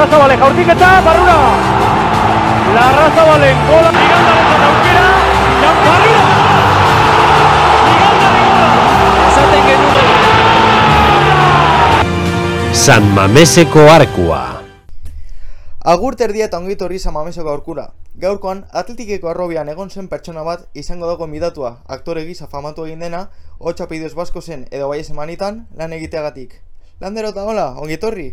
Larrazabale jaurtiketa, barrura! Larrazabalen gola, Migandaren aukera, Jan barrura! Esaten genuen. San Mameseko arkua. Agur terdia eta ongit horri samamesoko aurkura. Gaurkoan, atletikeko arrobian egon zen pertsona bat izango dago midatua, aktore gisa famatu egin dena, hotxa piduz basko zen edo bai semanitan, lan egiteagatik. Landero eta hola, ongi etorri?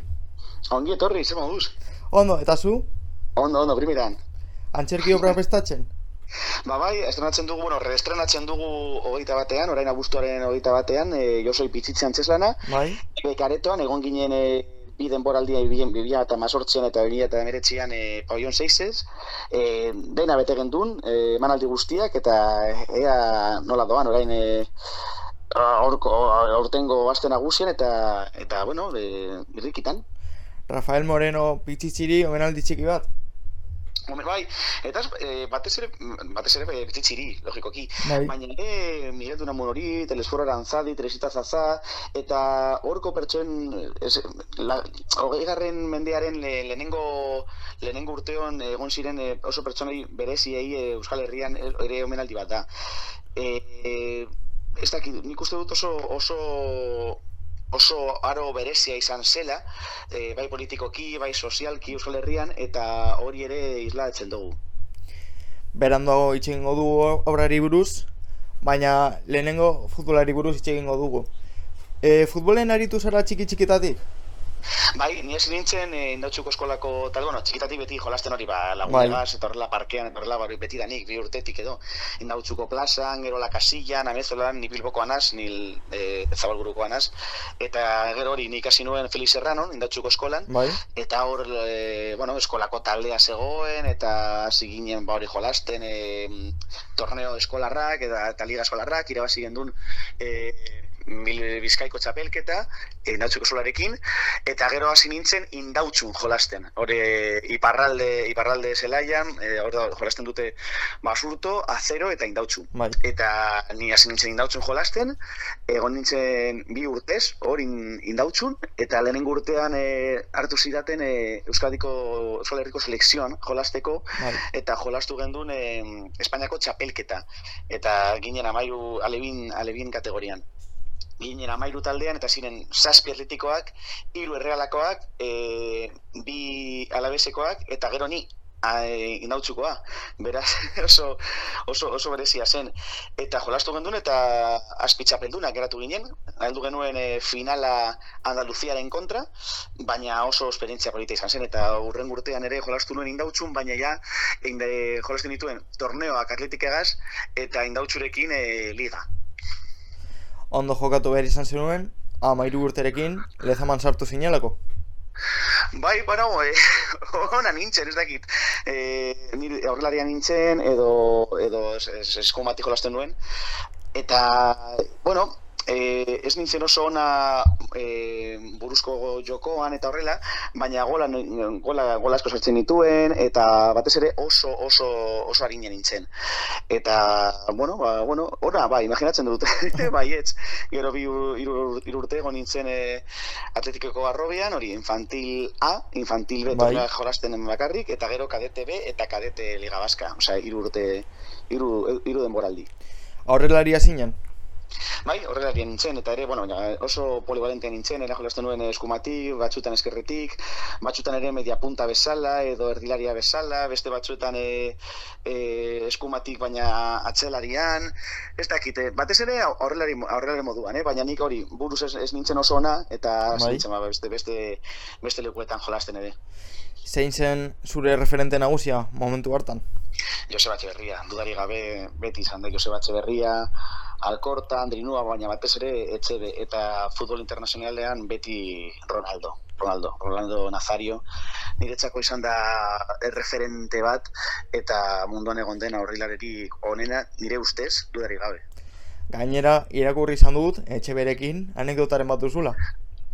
Ongi etorri, ze moduz? Ondo, eta zu? Ondo, ondo, primiran. Antzerki obra prestatzen? Ba bai, estrenatzen dugu, bueno, reestrenatzen dugu hogeita batean, orain abuztuaren hogeita batean, e, josoi pitzitze antzeslana. Bai? Bekaretoan, egon ginen e, bi denboraldia bien bibia eta mazortzian eta bibia eta emeretzian e, pabellon seisez. E, dena bete gendun, e, emanaldi guztiak, eta ea nola doan, orain e, aurtengo aste nagusien eta eta bueno, e, birrikitan. Rafael Moreno pitzitziri omenaldi txiki bat? Homen, bai, eta e, batez ere, batez ere e, pitzitziri, logikoki. Bai. Baina ere, Miguel Dunamun hori, Telesforo Aranzadi, Teresita Zaza, eta horko pertsoen, ez, la, hogei garren mendearen le, lehenengo, lehenengo urteon egon ziren oso pertsonei bereziei e, Euskal Herrian ere omenaldi bat da. E, e, ez dakit, nik uste dut oso, oso oso aro berezia izan zela, e, bai politikoki, bai sozialki Euskal Herrian, eta hori ere islatzen dugu. Berandoago hitz egingo dugu obrari buruz, baina lehenengo futbolari buruz hitz egingo dugu. E, futbolen aritu zara txiki txikitatik? Bai, ni hasi nintzen e, indautxuko eskolako, tal, bueno, txikitatik beti jolasten hori, ba, Bai. lagunegaz, eta horrela parkean, eta horrela ba, beti danik, bi urtetik edo. Indautxuko plazan, gero la kasillan, amezolan, ni bilboko anaz, ni e, zabalburuko anaz. Eta gero hori, nik hasi nuen Felix Serrano, indautxuko eskolan, Bai? Eta hor, e, bueno, eskolako taldea zegoen, eta hasi ginen ba hori jolasten e, torneo eskolarrak, eta, eta liga eskolarrak, irabazi gendun e, mil bizkaiko txapelketa, e, indautxuko solarekin, eta gero hasi nintzen indautxun jolasten. Hore iparralde, iparralde zelaian, e, hor da, jolasten dute basurto, azero eta indautxu. Bai. Eta ni hasi nintzen indautxun jolasten, egon nintzen bi urtez, hor in, indautxun, eta lehenengo urtean e, hartu zidaten e, Euskadiko Euskal Herriko selekzioan jolasteko, Bai. eta jolastu gendun e, Espainiako txapelketa. Eta ginen amairu alebin, alebin kategorian. Ginen amairu taldean, eta ziren zazpi atletikoak, hiru errealakoak, e, bi alabesekoak, eta gero ni, e, indautzukoa. Beraz, oso, oso, oso berezia zen. Eta jolastu gendun eta azpitxapeldunak geratu ginen. Heldu genuen e, finala Andaluziaren kontra, baina oso esperientzia polita izan zen. Eta urren urtean ere jolastu nuen indautzun, baina ja inde, jolasten dituen torneoak atletikegaz eta indautzurekin e, liga. Ondo jokatu behar izan zenuen, amairu urterekin, lezaman sartu zinelako. Bai, bueno, eh, ona nintzen, ez dakit. Eh, nire aurrelaria nintzen, edo, edo es, es, eskumati jolasten nuen. Eta, bueno, eh, ez nintzen oso ona eh, buruzko jokoan eta horrela, baina gola, gola, gola asko sartzen nituen, eta batez ere oso, oso, oso harina nintzen. Eta, bueno, ba, bueno, ora, bai, imaginatzen dut, bai, ez, gero bi ur- hiru hiru urte egon nintzen e, atletikoko arrobian, hori infantil A, infantil B, Bai. jolasten bakarrik, eta gero kadete B eta kadete Liga Baska, osea, hiru urte, hiru, hiru denboraldi. Aurrelaria zinen? Bai, horrela nintzen, eta ere, bueno, oso polivalentea nintzen, era jolasten nuen eskumatik, batzutan eskerretik, batzutan ere media punta bezala, edo erdilaria bezala, beste batzuetan e, e, eskumatik baina atzelarian, ez dakit, eh, batez ere aurrelari, aurrelari moduan, eh? baina nik hori buruz ez, ez nintzen oso ona, eta Bai. nintzen ba, beste, beste, beste lekuetan jolasten ere. Zein zen zure referente nagusia momentu hartan? Joseba Etxeberria, dudari gabe beti izan da Joseba Etxeberria, Alkorta, Andrinua, baina batez ere Etxebe eta futbol internazionalean beti Ronaldo. Ronaldo, Ronaldo Nazario, niretzako izan da erreferente bat eta munduan egon den aurrilarerik onena nire ustez dudari gabe. Gainera, irakurri izan dut, etxe berekin, anekdotaren bat duzula.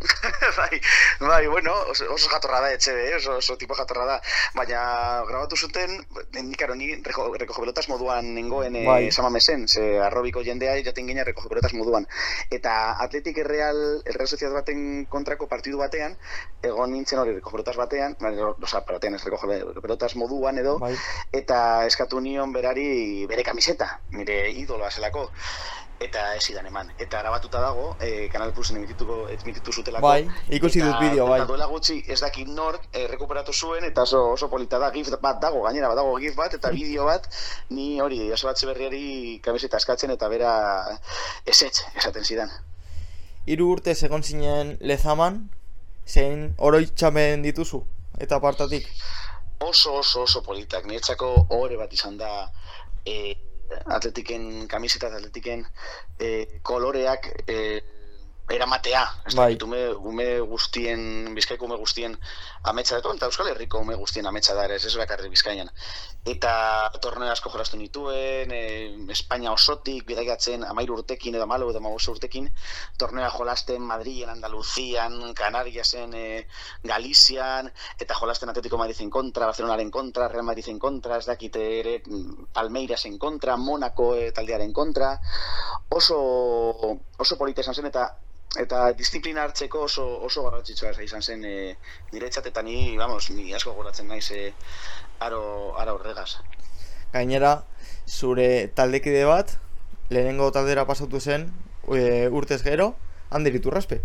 bai, bai, bueno, oso, oso jatorra da etxe, eh? oso, oso tipo jatorra da. Baina grabatu zuten, nik aro, ni reko, recoge pelotas moduan nengoen Bai. bai. samamesen, ze arrobiko jendea jaten gina recoge pelotas moduan. Eta Atletik Erreal, Erreal Sociedad baten kontrako partidu batean, egon nintzen hori recoge pelotas batean, oza, batean ez recoge pelotas moduan edo, Bai. eta eskatu nion berari bere kamiseta, nire idoloa zelako eta ez idan eman. Eta grabatuta dago, eh, Kanal Plusen emitituko, emititu zutelako. Bai, ikusi dut bideo, bai. Eta duela gutxi ez dakit nork eh, rekuperatu zuen, eta oso, oso polita da, gif bat dago, gainera badago gif bat, eta bideo bat, ni hori, jaso batze berriari kamiseta eskatzen, eta bera esetz, esaten zidan. Hiru urte egon zinen lezaman, zein oroitzamen dituzu, eta partatik. oso oso oso politak. Niretzako ohore bat izan da e, atletiken kamiseta eta atletiken e, koloreak e, eramatea. Ez Bai. ume, ume guztien, bizkaiko ume guztien ametsa dut, eta Euskal Herriko ume guztien ametsa da ere, ez bakarrik bizkainan. Eta torneo asko jolastu nituen, e, Espainia osotik, bidaiatzen amairu urtekin edo malo edo maboso urtekin, tornea jolasten Madrilen, Andaluzian, Canariasen, e, Galizian, eta jolasten Atletico Madrid en kontra, Barcelonaren kontra, Real Madrid en kontra, ez dakit ere mm, Palmeiras en kontra, Monaco e, taldearen kontra, oso, oso polita izan zen, eta eta disiplina hartzeko oso oso garrantzitsua izan zen e, niretzat eta ni, vamos, ni asko goratzen naiz e, aro, aro horregaz. Gainera, zure taldekide bat, lehenengo taldera pasatu zen, e, urtez gero, Ander Iturraspe.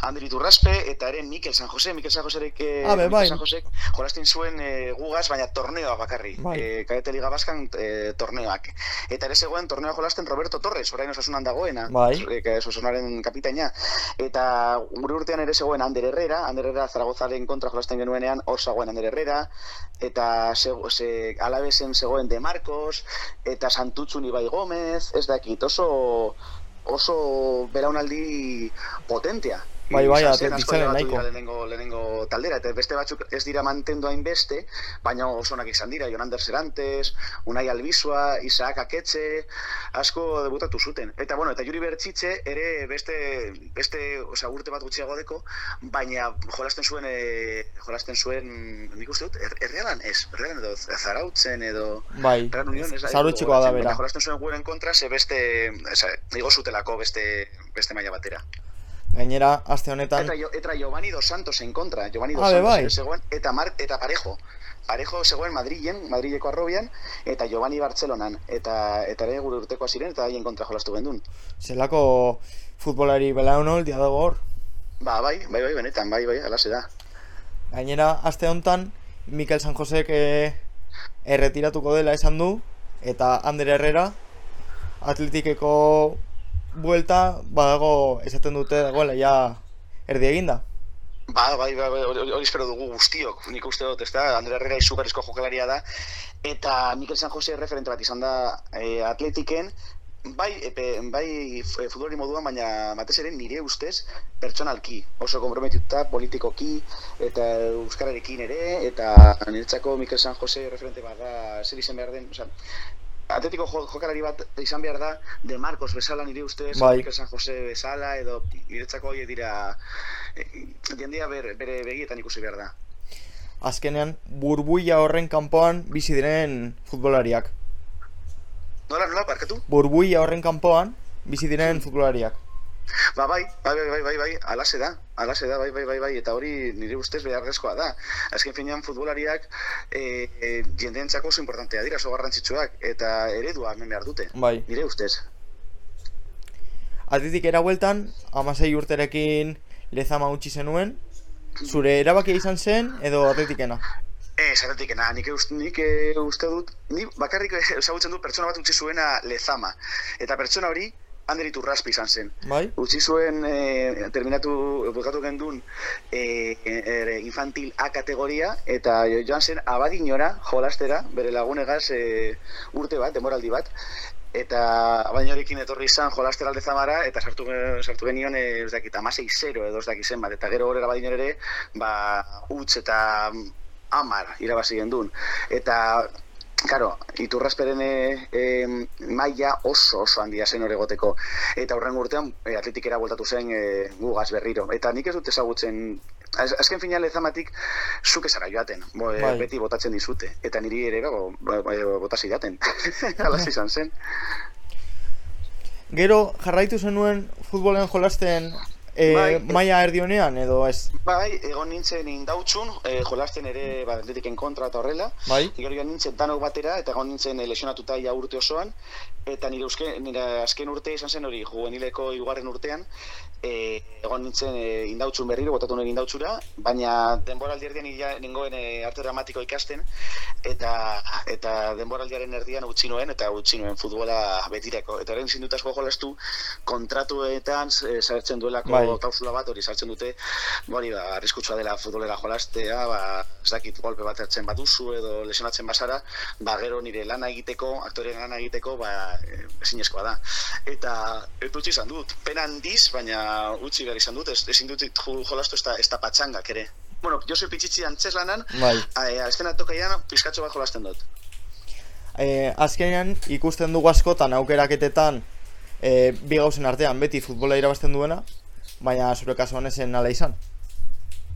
Ander Iturraspe eta ere Mikel San Jose, Mikel San Josek, eh, Ah, be, Mikel bai. San Josek jolasten zuen eh, gugaz, baina torneoa bakarri. Bai. Eh, kadete liga baskan eh, torneoak. Eta ere zegoen torneoa jolasten Roberto Torres, orain osasunan dagoena, Bai. osasunan kapitaina. Eta gure urtean ere zegoen Ander Herrera, Ander Herrera Zaragozaren kontra jolasten genuenean, hor zegoen Ander Herrera, eta ze, ze, alabesen zegoen De Marcos, eta Santutzun Ibai Gomez, ez dakit, oso oso belaunaldi potentea. Bai, bai, Izan zen, atletik asko zaren elebatu nahiko. Lehenengo, lehenengo taldera, eta beste batzuk ez dira mantendu hainbeste, baina oso onak izan dira, Jonander Serantes, Unai Albizua, Isaac Aketxe, asko debutatu zuten. Eta bueno, eta Juri Bertxitxe ere beste, beste osea, urte bat gutxiago deko, baina jolasten zuen, e, jolasten zuen, nik uste dut, er, errealan, ez, errealan edo zarautzen edo... Bai, ez da bera. Jolasten zuen guren kontra, ze beste, eza, igo zutelako beste, beste maila batera. Gainera, aste honetan, Eta, eta Giovanni dos Santos en kontra, Giovanni dos Santos bai. zegoen, eta, Mar, eta Parejo. Parejo zegoen Madrilen, Madrileko arrobian, eta Giovanni Bartzelonan, eta eta ere gure urtekoa ziren, eta haien kontra jolastu gendun. zelako futbolari belaunol dia dago hor. Ba, bai, bai, bai, benetan, bai, bai, alase da. Gainera, aste honetan, Mikel San Josek e, erretiratuko dela esan du, eta Ander Herrera, atletikeko buelta, badago, esaten dute dagoela, ja, erdi eginda. Ba, bai, bai, bai, hori espero dugu guztiok, nik uste dut, ez da, Andre Herrera izugarrizko jokalaria da, eta Mikel San Jose referente bat izan da e, atletiken, bai, epe, bai futbolari moduan, baina batez ere nire ustez pertsonalki, oso komprometituta politikoki, eta euskararekin ere, eta niretzako Mikel San Jose referente bat da, zer izan behar den, osea, Atletiko jo- jokalari bat izan behar da, De Marcos bezala nire ustez, Bai. Mikel San Jose bezala, edo niretzako horiek dira eh, jendea ber, bere begietan ikusi behar da. Azkenean, burbuia horren kanpoan bizi diren futbolariak. Nola, nola, parkatu? Burbuia horren kanpoan bizi diren futbolariak. Ba, bai, bai, bai, bai, bai, bai, alase da, alase da, bai, bai, bai, bai, eta hori nire ustez beharrezkoa da. Azken finean futbolariak e, e, jendeentzako oso importantea dira, oso garrantzitsuak, eta eredua hemen behar dute, Bai. nire ustez. Atletik era bueltan, amasei urterekin lezama utzi zenuen, zure erabakia izan zen edo atletikena? Ez, atletikena, nik, ust, nik e, uste dut, ni bakarrik ezagutzen dut pertsona bat utzi zuena lezama. Eta pertsona hori, Ander Iturraspe izan zen. Bai? Utzi zuen e, terminatu, bukatu gendun e, e, infantil A kategoria eta jo- joan zen abadinora jolastera, bere lagunegaz e, urte bat, demoraldi bat, eta abadinorekin etorri izan jolastera alde zamara, eta sartu, sartu genion, ez dakit, amasei zero edo ez dakit zen bat, eta gero horrela abadinor ere, ba, utz eta amar irabazi gendun. Eta Karo, iturrasperen e, e, maila oso oso handia zen hori egoteko. Eta horren urtean e, atletikera bueltatu zen e, gugaz berriro. Eta nik ez dut ezagutzen, az, azken finean lezamatik zuk ezara joaten, bo, e, Bai. beti botatzen dizute. Eta niri ere go, bo, bo, botasi jaten. Hala izan zen. Gero jarraitu zenuen futbolen jolasten e, Bai. maila erdionean edo ez? Bai, egon nintzen indautxun, e, jolasten ere ba, atletiken kontra eta horrela. Bai. Joan nintzen danok batera eta egon nintzen eh, lesionatuta ja urte osoan eta nire, uske, nire azken urte izan zen hori juvenileko hirugarren urtean e, egon nintzen e, indautxun berriro, botatu nire indautxura, baina denboraldi erdian nengoen e, arte dramatiko ikasten eta eta denboraldiaren erdian utzi nuen eta utzi nuen futbola betireko. Eta horren zindut asko jolastu kontratuetan e, sartzen duelako Bai. Klausula bat hori sartzen dute hori ba, arriskutsua dela futbolera jolastea, ba, ez dakit golpe bat hartzen baduzu edo lesionatzen bazara, ba, gero nire lana egiteko, aktoren lana egiteko, ba, eh, ezinezkoa da. Eta, eta utzi izan dut, pena handiz, baina utzi behar izan dut, ez, ezin dut jo- jolastu ez da, ez da patxangak ere. Bueno, Jose Pitzitzi antzes lanan, Bai. a, estena tokaian pizkatxo bat jolasten dut. E, azkenean ikusten dugu askotan aukeraketetan e, bi gauzen artean beti futbola irabazten duena, baina zure kasuan ezen ala izan.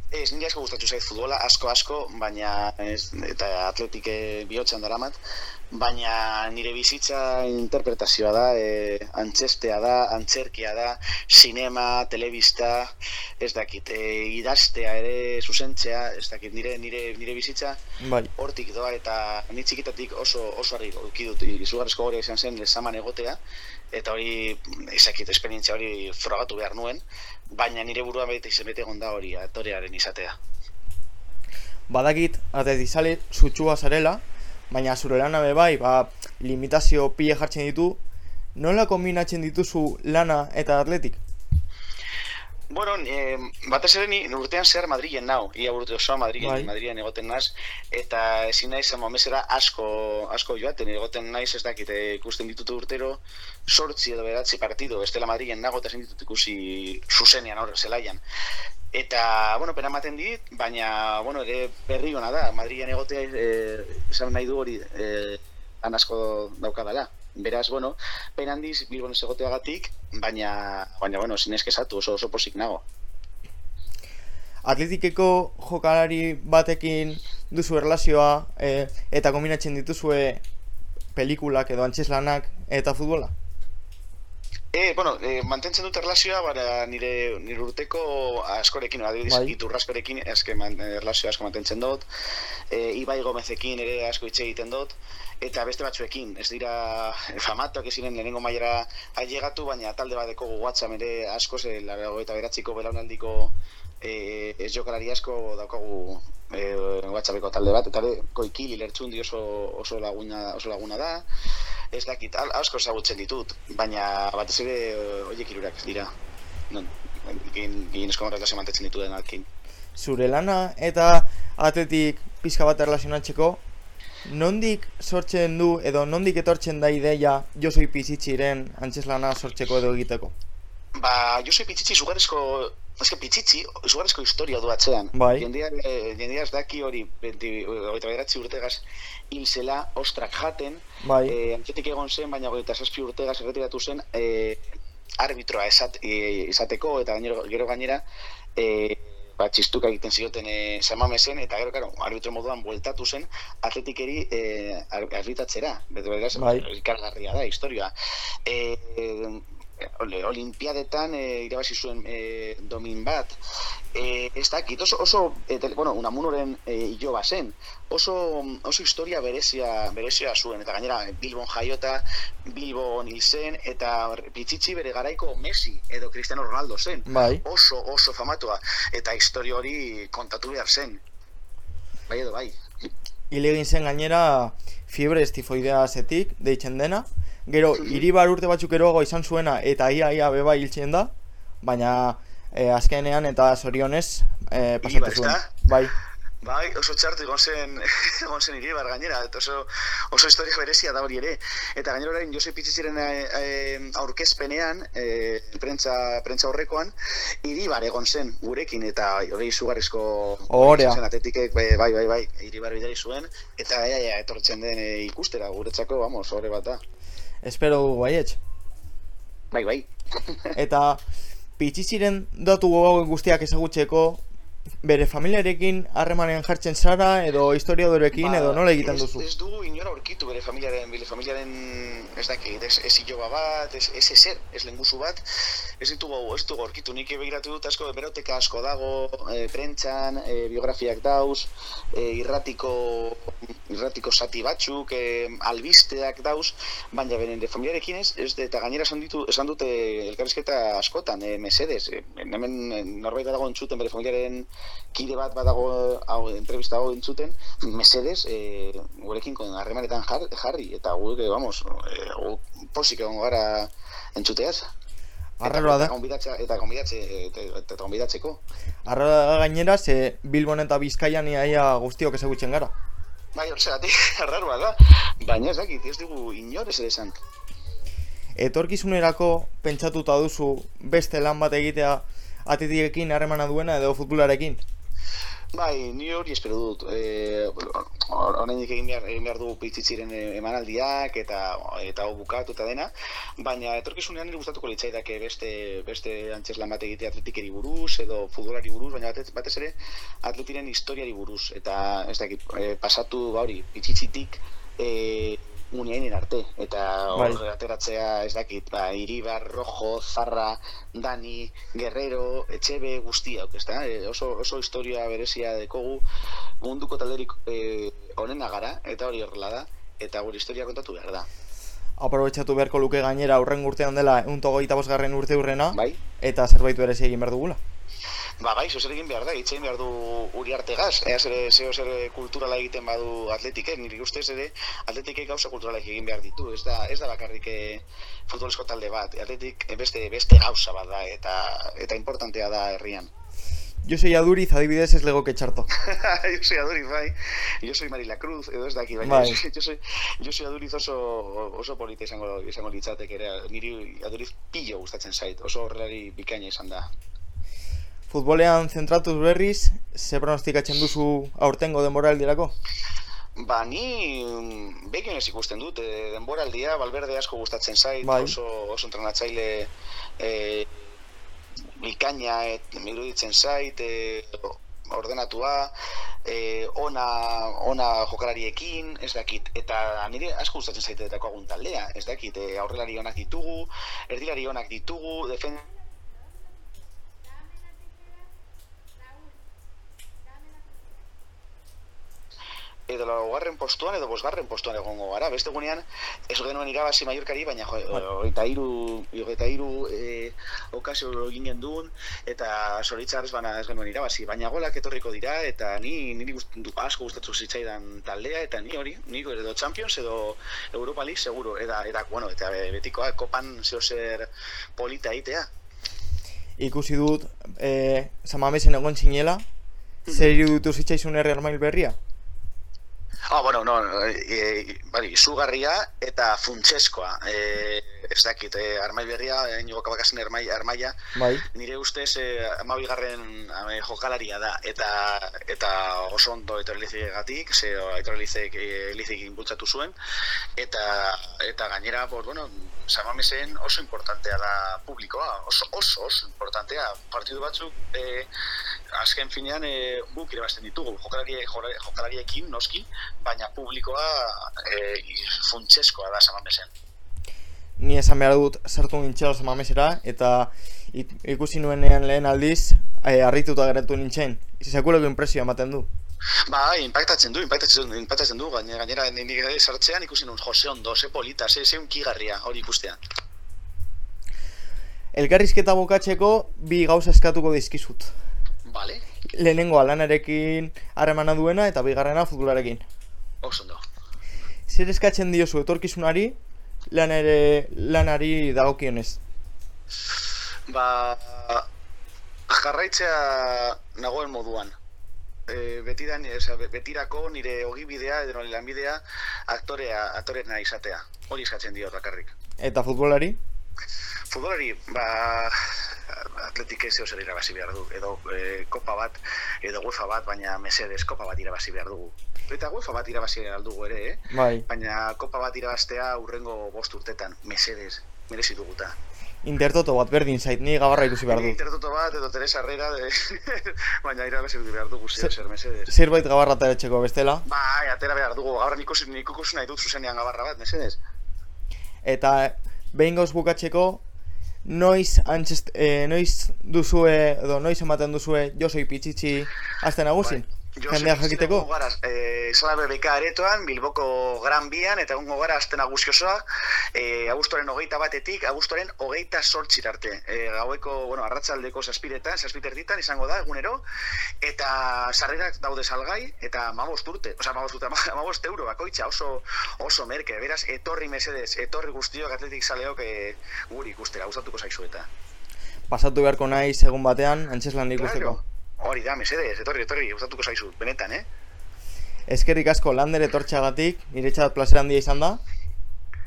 Ez, nire asko gustatu zait futbola, asko asko, baina ez, eta atletik e, bihotzean daramat, baina nire bizitza interpretazioa da, e, antzestea da, antzerkia da, sinema, telebista, ez dakit, e, idaztea ere, zuzentzea, ez dakit, nire, nire, nire bizitza Bai. hortik doa eta ni txikitatik oso oso argi eduki dut izugarrizko goria izan zen lezaman egotea eta hori ezakit esperientzia hori frogatu behar nuen baina nire buruan bete izen bete egon da hori aktorearen izatea Badakit, atletizale sutsua zarela, baina zure lana be bai, ba, limitazio pile jartzen ditu, nola kombinatzen dituzu lana eta atletik? Bueno, eh, batez ere ni urtean zehar Madrilen nau, ia urte osoa Madrilen, Bai. Madrilen egoten naz, eta ezin naiz amamesera asko, asko joaten, egoten naiz ez dakit, eh, ikusten ditut urtero, sortzi edo beratzi partido, bestela Madrilen nago eta ezin ditut ikusi zuzenean hor, zelaian. Eta, bueno, pena ematen dit, baina, bueno, ere berri ona da, Madrilen egotea, eh, esan nahi du hori, lan asko daukadala. Beraz, bueno, pena handiz Bilbon egoteagatik, baina, baina, bueno, zinez kesatu, oso, oso posik nago. Atletikeko jokalari batekin duzu erlazioa e, eta kombinatzen dituzue pelikulak edo antxeslanak eta futbola? E, bueno, e, mantentzen dut erlazioa, bara nire, nire urteko askorekin, adibidez, Bai. iturraskorekin eske man, erlazioa asko mantentzen dut, e, Ibai Gomezekin ere asko hitz egiten dut, eta beste batzuekin, ez dira famatuak ez ziren lehenengo mailara ailegatu, baina talde bateko WhatsApp ere asko, ze larago eta beratziko belaunaldiko e, ez jokalari asko daukagu e, WhatsAppeko talde bat, eta ere koikili lertxundi oso, oso, laguna, oso laguna da, ez dakit, al- asko ezagutzen ditut, baina batez ere eh, horiek hirurak dira. Non, gehienezko erlazio mantetzen dituden alkin. Zure lana eta atletik pizka bat erlazionatzeko, nondik sortzen du edo nondik etortzen da ideia Josoi Pizitziren antxeslana sortzeko edo egiteko? Ba, Jose Pitzitzi izugarrizko Eske pitzitzi, izugarrizko historia du atzean. Bai. Jendea, eh, jendea ez daki hori, hogeita bederatzi urtegaz hil zela, ostrak jaten, Bai. antzetik egon zen, baina hogeita zazpi urtegaz erretiratu zen, eh, arbitroa esat, eh, izateko, eta gainero, gero gainera, eh, ba, txistuka egiten zioten e, samamesen, eta gero, karo, arbitro moduan bueltatu zen, atletikeri e, arbitratzera. Beto, beraz, Bai. da, historia. E, olimpiadetan e, irabazi zuen e, domin bat. E, ez dakit, oso, oso e, tele, bueno, unamunoren e, iloba zen. Oso, oso historia berezia, berezia zuen, eta gainera Bilbon jaiota, Bilbon hil zen, eta pitzitzi bere garaiko Messi edo Cristiano Ronaldo zen. Bai. Oso, oso famatua, eta historia hori kontatu behar zen. Bai edo bai. Hil egin zen gainera fiebre estifoidea zetik, deitzen dena. Gero, iribar urte batzuk eroago izan zuena eta ia ia beba hiltzen da, baina eh, azkenean eta zorionez eh, pasatu zuen. Bai, Bai, oso txartu egon zen, egon zen iribar gainera, eta oso, oso historia berezia da hori ere. Eta gainera orain Josep Pitziziren e, aurkezpenean, e, prentza, prentza horrekoan, iribar egon zen gurekin, eta hori izugarrizko zen atetikek, bai, bai, bai, bai, iribar bidari zuen, eta ea, ea, etortzen den e, ikustera guretzako, vamos, horre bat da. Espero dugu baietz. Bai, bai. Eta pitziziren datu gogo guztiak ezagutzeko bere familiarekin harremanen jartzen zara edo historiadorekin edo nola egiten duzu? Ez dugu inora aurkitu bere familiaren, bere familiaren, ez dakit, ez, ez iloba bat, ez, ez ezer, ez lenguzu bat, ez ditugu, ez dugu aurkitu, nik begiratu dut asko, beroteka asko dago, e, prentxan, e, biografiak dauz, e, irratiko, irratiko sati batzuk, e, albisteak dauz, baina beren familiarekin ez, ez de, eta gainera esan, ditu, esan dute elkarrizketa askotan, e, mesedes, e, hemen norbait dago entzuten bere familiaren kide bat badago hau entrevista hau entzuten, mesedes eh gurekin harremanetan jar, jarri eta guk eh, vamos, eh, gu posik egongo gara entzuteaz. Arraroa da. Eta gonbidatzeko. Arraroa da gainera ze Bilbon eta Bizkaian iaia guztiok ezagutzen gara. Bai, horregatik arraroa da. Baina ez dakit, ez dugu inor ez ere esan. Etorkizunerako pentsatuta duzu beste lan bat egitea atetiekin harremana duena edo futbolarekin? Bai, ni hori espero dut. Eh, egin behar, egin behar dugu pitzitziren emanaldiak eta eta hau bukatu eta dena, baina etorkizunean nire gustatuko litzaidake beste beste antzeslan bat egitea atletikeri buruz edo futbolari buruz, baina batez, batez ere atletiren historiari buruz eta ez dakit, eh, pasatu ba hori, pitzitzitik eh uniainen arte eta hor Bai. ateratzea ez dakit ba Iribar, Rojo, Zarra, Dani, Guerrero, Etxebe guztiak, ezta? E, oso oso historia berezia dekogu munduko talderik eh onena gara eta hori horrela da eta gure historia kontatu behar da. Aprobetxatu beharko luke gainera aurren urtean dela euntogoita bosgarren urte urrena Bai? eta zerbait berezi egin behar dugula. Ba, bai, zozer egin behar da, itxein behar du uri artegaz, ea zer, zeo zer kulturala egiten badu atletikek, nire ustez ere atletikek gauza kulturalak egin behar ditu, ez da, ez da bakarrik eh, futbolesko talde bat, atletik eh, beste, beste gauza bat da, eta, eta importantea da herrian. Jo sei aduriz adibidez ez legoke txarto. yo soy Aduriz, bai. Yo soy Marila Cruz, edo ez daki, Bai. yo, soy- yo, soy, yo soy Aduriz oso, oso polita izango, izango litzatek ere, niri Aduriz pillo gustatzen zait, oso horrelari bikaina izan da. Futbolean zentratuz berriz, ze pronostikatzen duzu aurtengo denboraldirako? Ba, ni mm, begionez ikusten dut, e, denboraldia, Valverde asko gustatzen zait, Bai. oso, oso entrenatzaile e, bikaina et, iruditzen zait, e, ordenatua, e, ona, ona jokalariekin, ez dakit, eta nire asko gustatzen zaitetako agun taldea, ez dakit, e, aurrelari onak ditugu, erdilari onak ditugu, defen edo laugarren postuan edo bosgarren postuan egongo gara. Beste gunean, ez genuen irabazi Mallorcari, baina jo, hogeita hiru hogeita hiru eh, okazio egin gendun eta zoritzarrez bana ez genuen irabazi, baina golak etorriko dira eta ni niri gust, du- asko gustatu zitzaidan taldea eta ni hori, ni edo Champions edo Europa League seguro eta eta bueno, eta be- betikoa kopan zeo zer polita egitea. Ikusi dut e, Samamesen egon zinela, zer iruditu zitzaizun Real Mail berria? Ah, bueno, no, e, bari, izugarria eta funtseskoa. E, ez dakit, e, armai berria, e, nigo kabakasen armai, armaia, Bai. nire ustez e, amabigarren e, jokalaria da, eta eta oso ondo etorlizegatik, ze etorlizek e, inbultzatu zuen, eta eta gainera, pues, bueno, Samamesen oso importantea da publikoa, oso oso, oso importantea. Partidu batzuk e, azken finean e, guk irabazten ditugu, jokalari, jokalariekin noski, baina publikoa e, funtseskoa da Samamesen. Ni esan behar dut sartu nintzela Samamesera eta ik- ikusi nuenean lehen aldiz e, harrituta geratu nintzen. Sekuleko impresio ematen du. Ba, impactatzen du, impactatzen du, impactatzen du, gainera, gainera nik sartzean ikusi nun, Jose Ondo, ze polita, ze, ze unkigarria hori ikustea. Elkarrizketa bukatzeko bi gauza eskatuko dizkizut. Vale, Lehenengoa lanarekin harremana duena eta bigarrena futbolarekin. oso ondo. Zer eskatzen diozu etorkizunari lanere, lanari dagokionez? Ba, jarraitzea nagoen moduan. e, betidan, oza, be- betirako nire ogibidea edo nire lanbidea aktorea, aktorena izatea. Hori eskatzen diot bakarrik. Eta futbolari? Futbolari, ba, atletik ez zer irabazi behar du, edo e, kopa bat, edo UEFA bat, baina mesedes kopa bat irabazi behar dugu. Eta UEFA bat irabazi behar dugu ere, eh? Bai. Baina kopa bat irabaztea urrengo bost urtetan, mesedes, merezi duguta. Intertoto bat berdin zait, ni gabarra ikusi behar dut. Intertoto bat, edo Teresa Herrera, de... baina irabazi behar dugu zer, zer mesedes. Zerbait gabarra teretxeko bestela. Bai, atera behar dugu, gaur nik ikusi, nahi dut zuzenean gabarra bat, mesedes. Eta behin gauz bukatzeko, noiz, antzest, eh, noiz duzue, edo noiz ematen duzue Josoi Pitzitzi azte nagusin? Jendea jakiteko? Gara, e, Salabe BK aretoan, Bilboko Gran Bian, eta egungo gara azten nagusi osoa, e, abuztoren hogeita batetik, abuztoren hogeita sortxit arte. E, gaueko, bueno, arratzaldeko saspiretan, saspiterditan izango da, egunero, eta sarrerak daude salgai, eta mabost urte, oza, mabost urte, mabost euro bakoitza, oso, oso merke, beraz, etorri mesedez, etorri guztiok atletik saleok e, guri ikustera, gustatuko zaizu eta. Pasatu beharko naiz egun batean, antzeslan ikusteko. Hori da, mesedez, etorri, etorri, gustatuko zaizu, benetan, eh? Eskerrik asko lander etortxagatik, niretzat plazer handia izan da,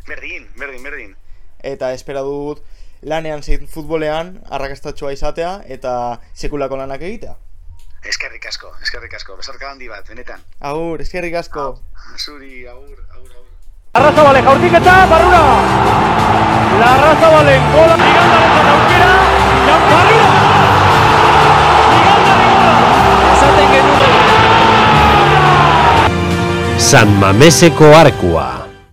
Berdin, berdin, berdin. eta espera dut lanean zein futbolean arrakastatxoa izatea eta sekulako lanak egitea. Eskerrik asko, eskerrik asko, besarka handi bat, benetan. Agur, eskerrik asko. Zuri, agur, agur, agur. Arrazabale jaurtiketa, barrura! Larrazabalen gola, Migandaren aukera, Jan barrura! San Mameseko Arkua.